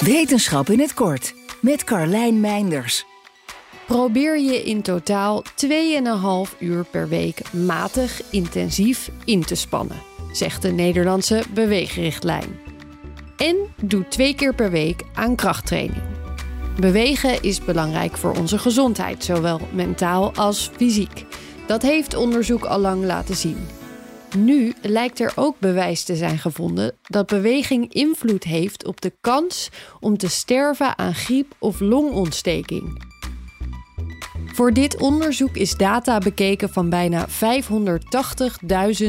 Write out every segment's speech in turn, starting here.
Wetenschap in het kort met Carlijn Meinders. Probeer je in totaal 2,5 uur per week matig intensief in te spannen, zegt de Nederlandse beweegrichtlijn. En doe twee keer per week aan krachttraining. Bewegen is belangrijk voor onze gezondheid, zowel mentaal als fysiek. Dat heeft onderzoek al lang laten zien. Nu lijkt er ook bewijs te zijn gevonden dat beweging invloed heeft op de kans om te sterven aan griep of longontsteking. Voor dit onderzoek is data bekeken van bijna 580.000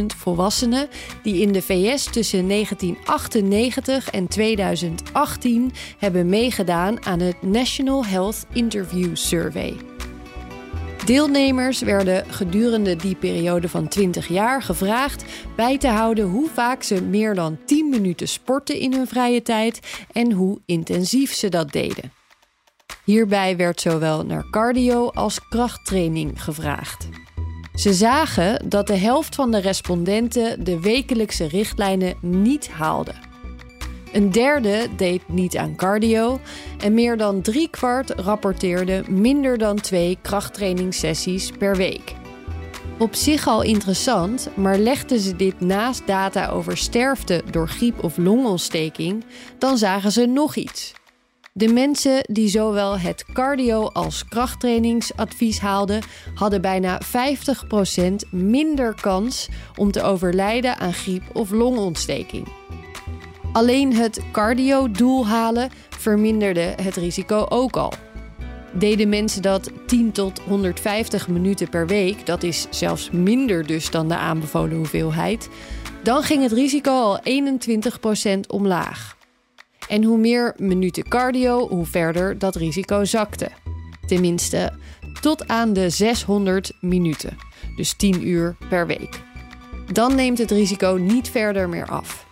volwassenen die in de VS tussen 1998 en 2018 hebben meegedaan aan het National Health Interview Survey. Deelnemers werden gedurende die periode van 20 jaar gevraagd bij te houden hoe vaak ze meer dan 10 minuten sporten in hun vrije tijd en hoe intensief ze dat deden. Hierbij werd zowel naar cardio als krachttraining gevraagd. Ze zagen dat de helft van de respondenten de wekelijkse richtlijnen niet haalde. Een derde deed niet aan cardio en meer dan driekwart rapporteerde minder dan twee krachttrainingssessies per week. Op zich al interessant, maar legden ze dit naast data over sterfte door griep of longontsteking, dan zagen ze nog iets. De mensen die zowel het cardio- als krachttrainingsadvies haalden, hadden bijna 50% minder kans om te overlijden aan griep of longontsteking. Alleen het cardio-doel halen verminderde het risico ook al. Deden mensen dat 10 tot 150 minuten per week, dat is zelfs minder dus dan de aanbevolen hoeveelheid, dan ging het risico al 21% omlaag. En hoe meer minuten cardio, hoe verder dat risico zakte. Tenminste, tot aan de 600 minuten, dus 10 uur per week. Dan neemt het risico niet verder meer af.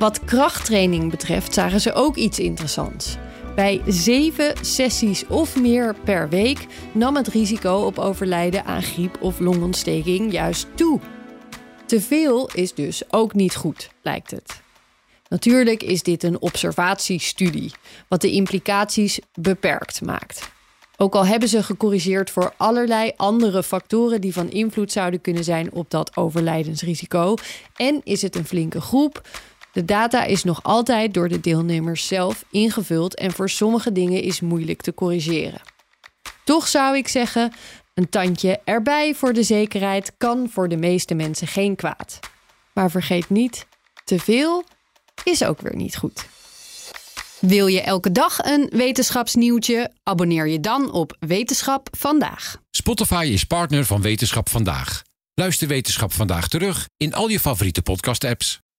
Wat krachttraining betreft zagen ze ook iets interessants. Bij zeven sessies of meer per week nam het risico op overlijden aan griep of longontsteking juist toe. Te veel is dus ook niet goed, lijkt het. Natuurlijk is dit een observatiestudie, wat de implicaties beperkt maakt. Ook al hebben ze gecorrigeerd voor allerlei andere factoren die van invloed zouden kunnen zijn op dat overlijdensrisico, en is het een flinke groep, de data is nog altijd door de deelnemers zelf ingevuld en voor sommige dingen is moeilijk te corrigeren. Toch zou ik zeggen, een tandje erbij voor de zekerheid kan voor de meeste mensen geen kwaad. Maar vergeet niet, te veel is ook weer niet goed. Wil je elke dag een wetenschapsnieuwtje? Abonneer je dan op Wetenschap vandaag. Spotify is partner van Wetenschap vandaag. Luister Wetenschap vandaag terug in al je favoriete podcast-apps.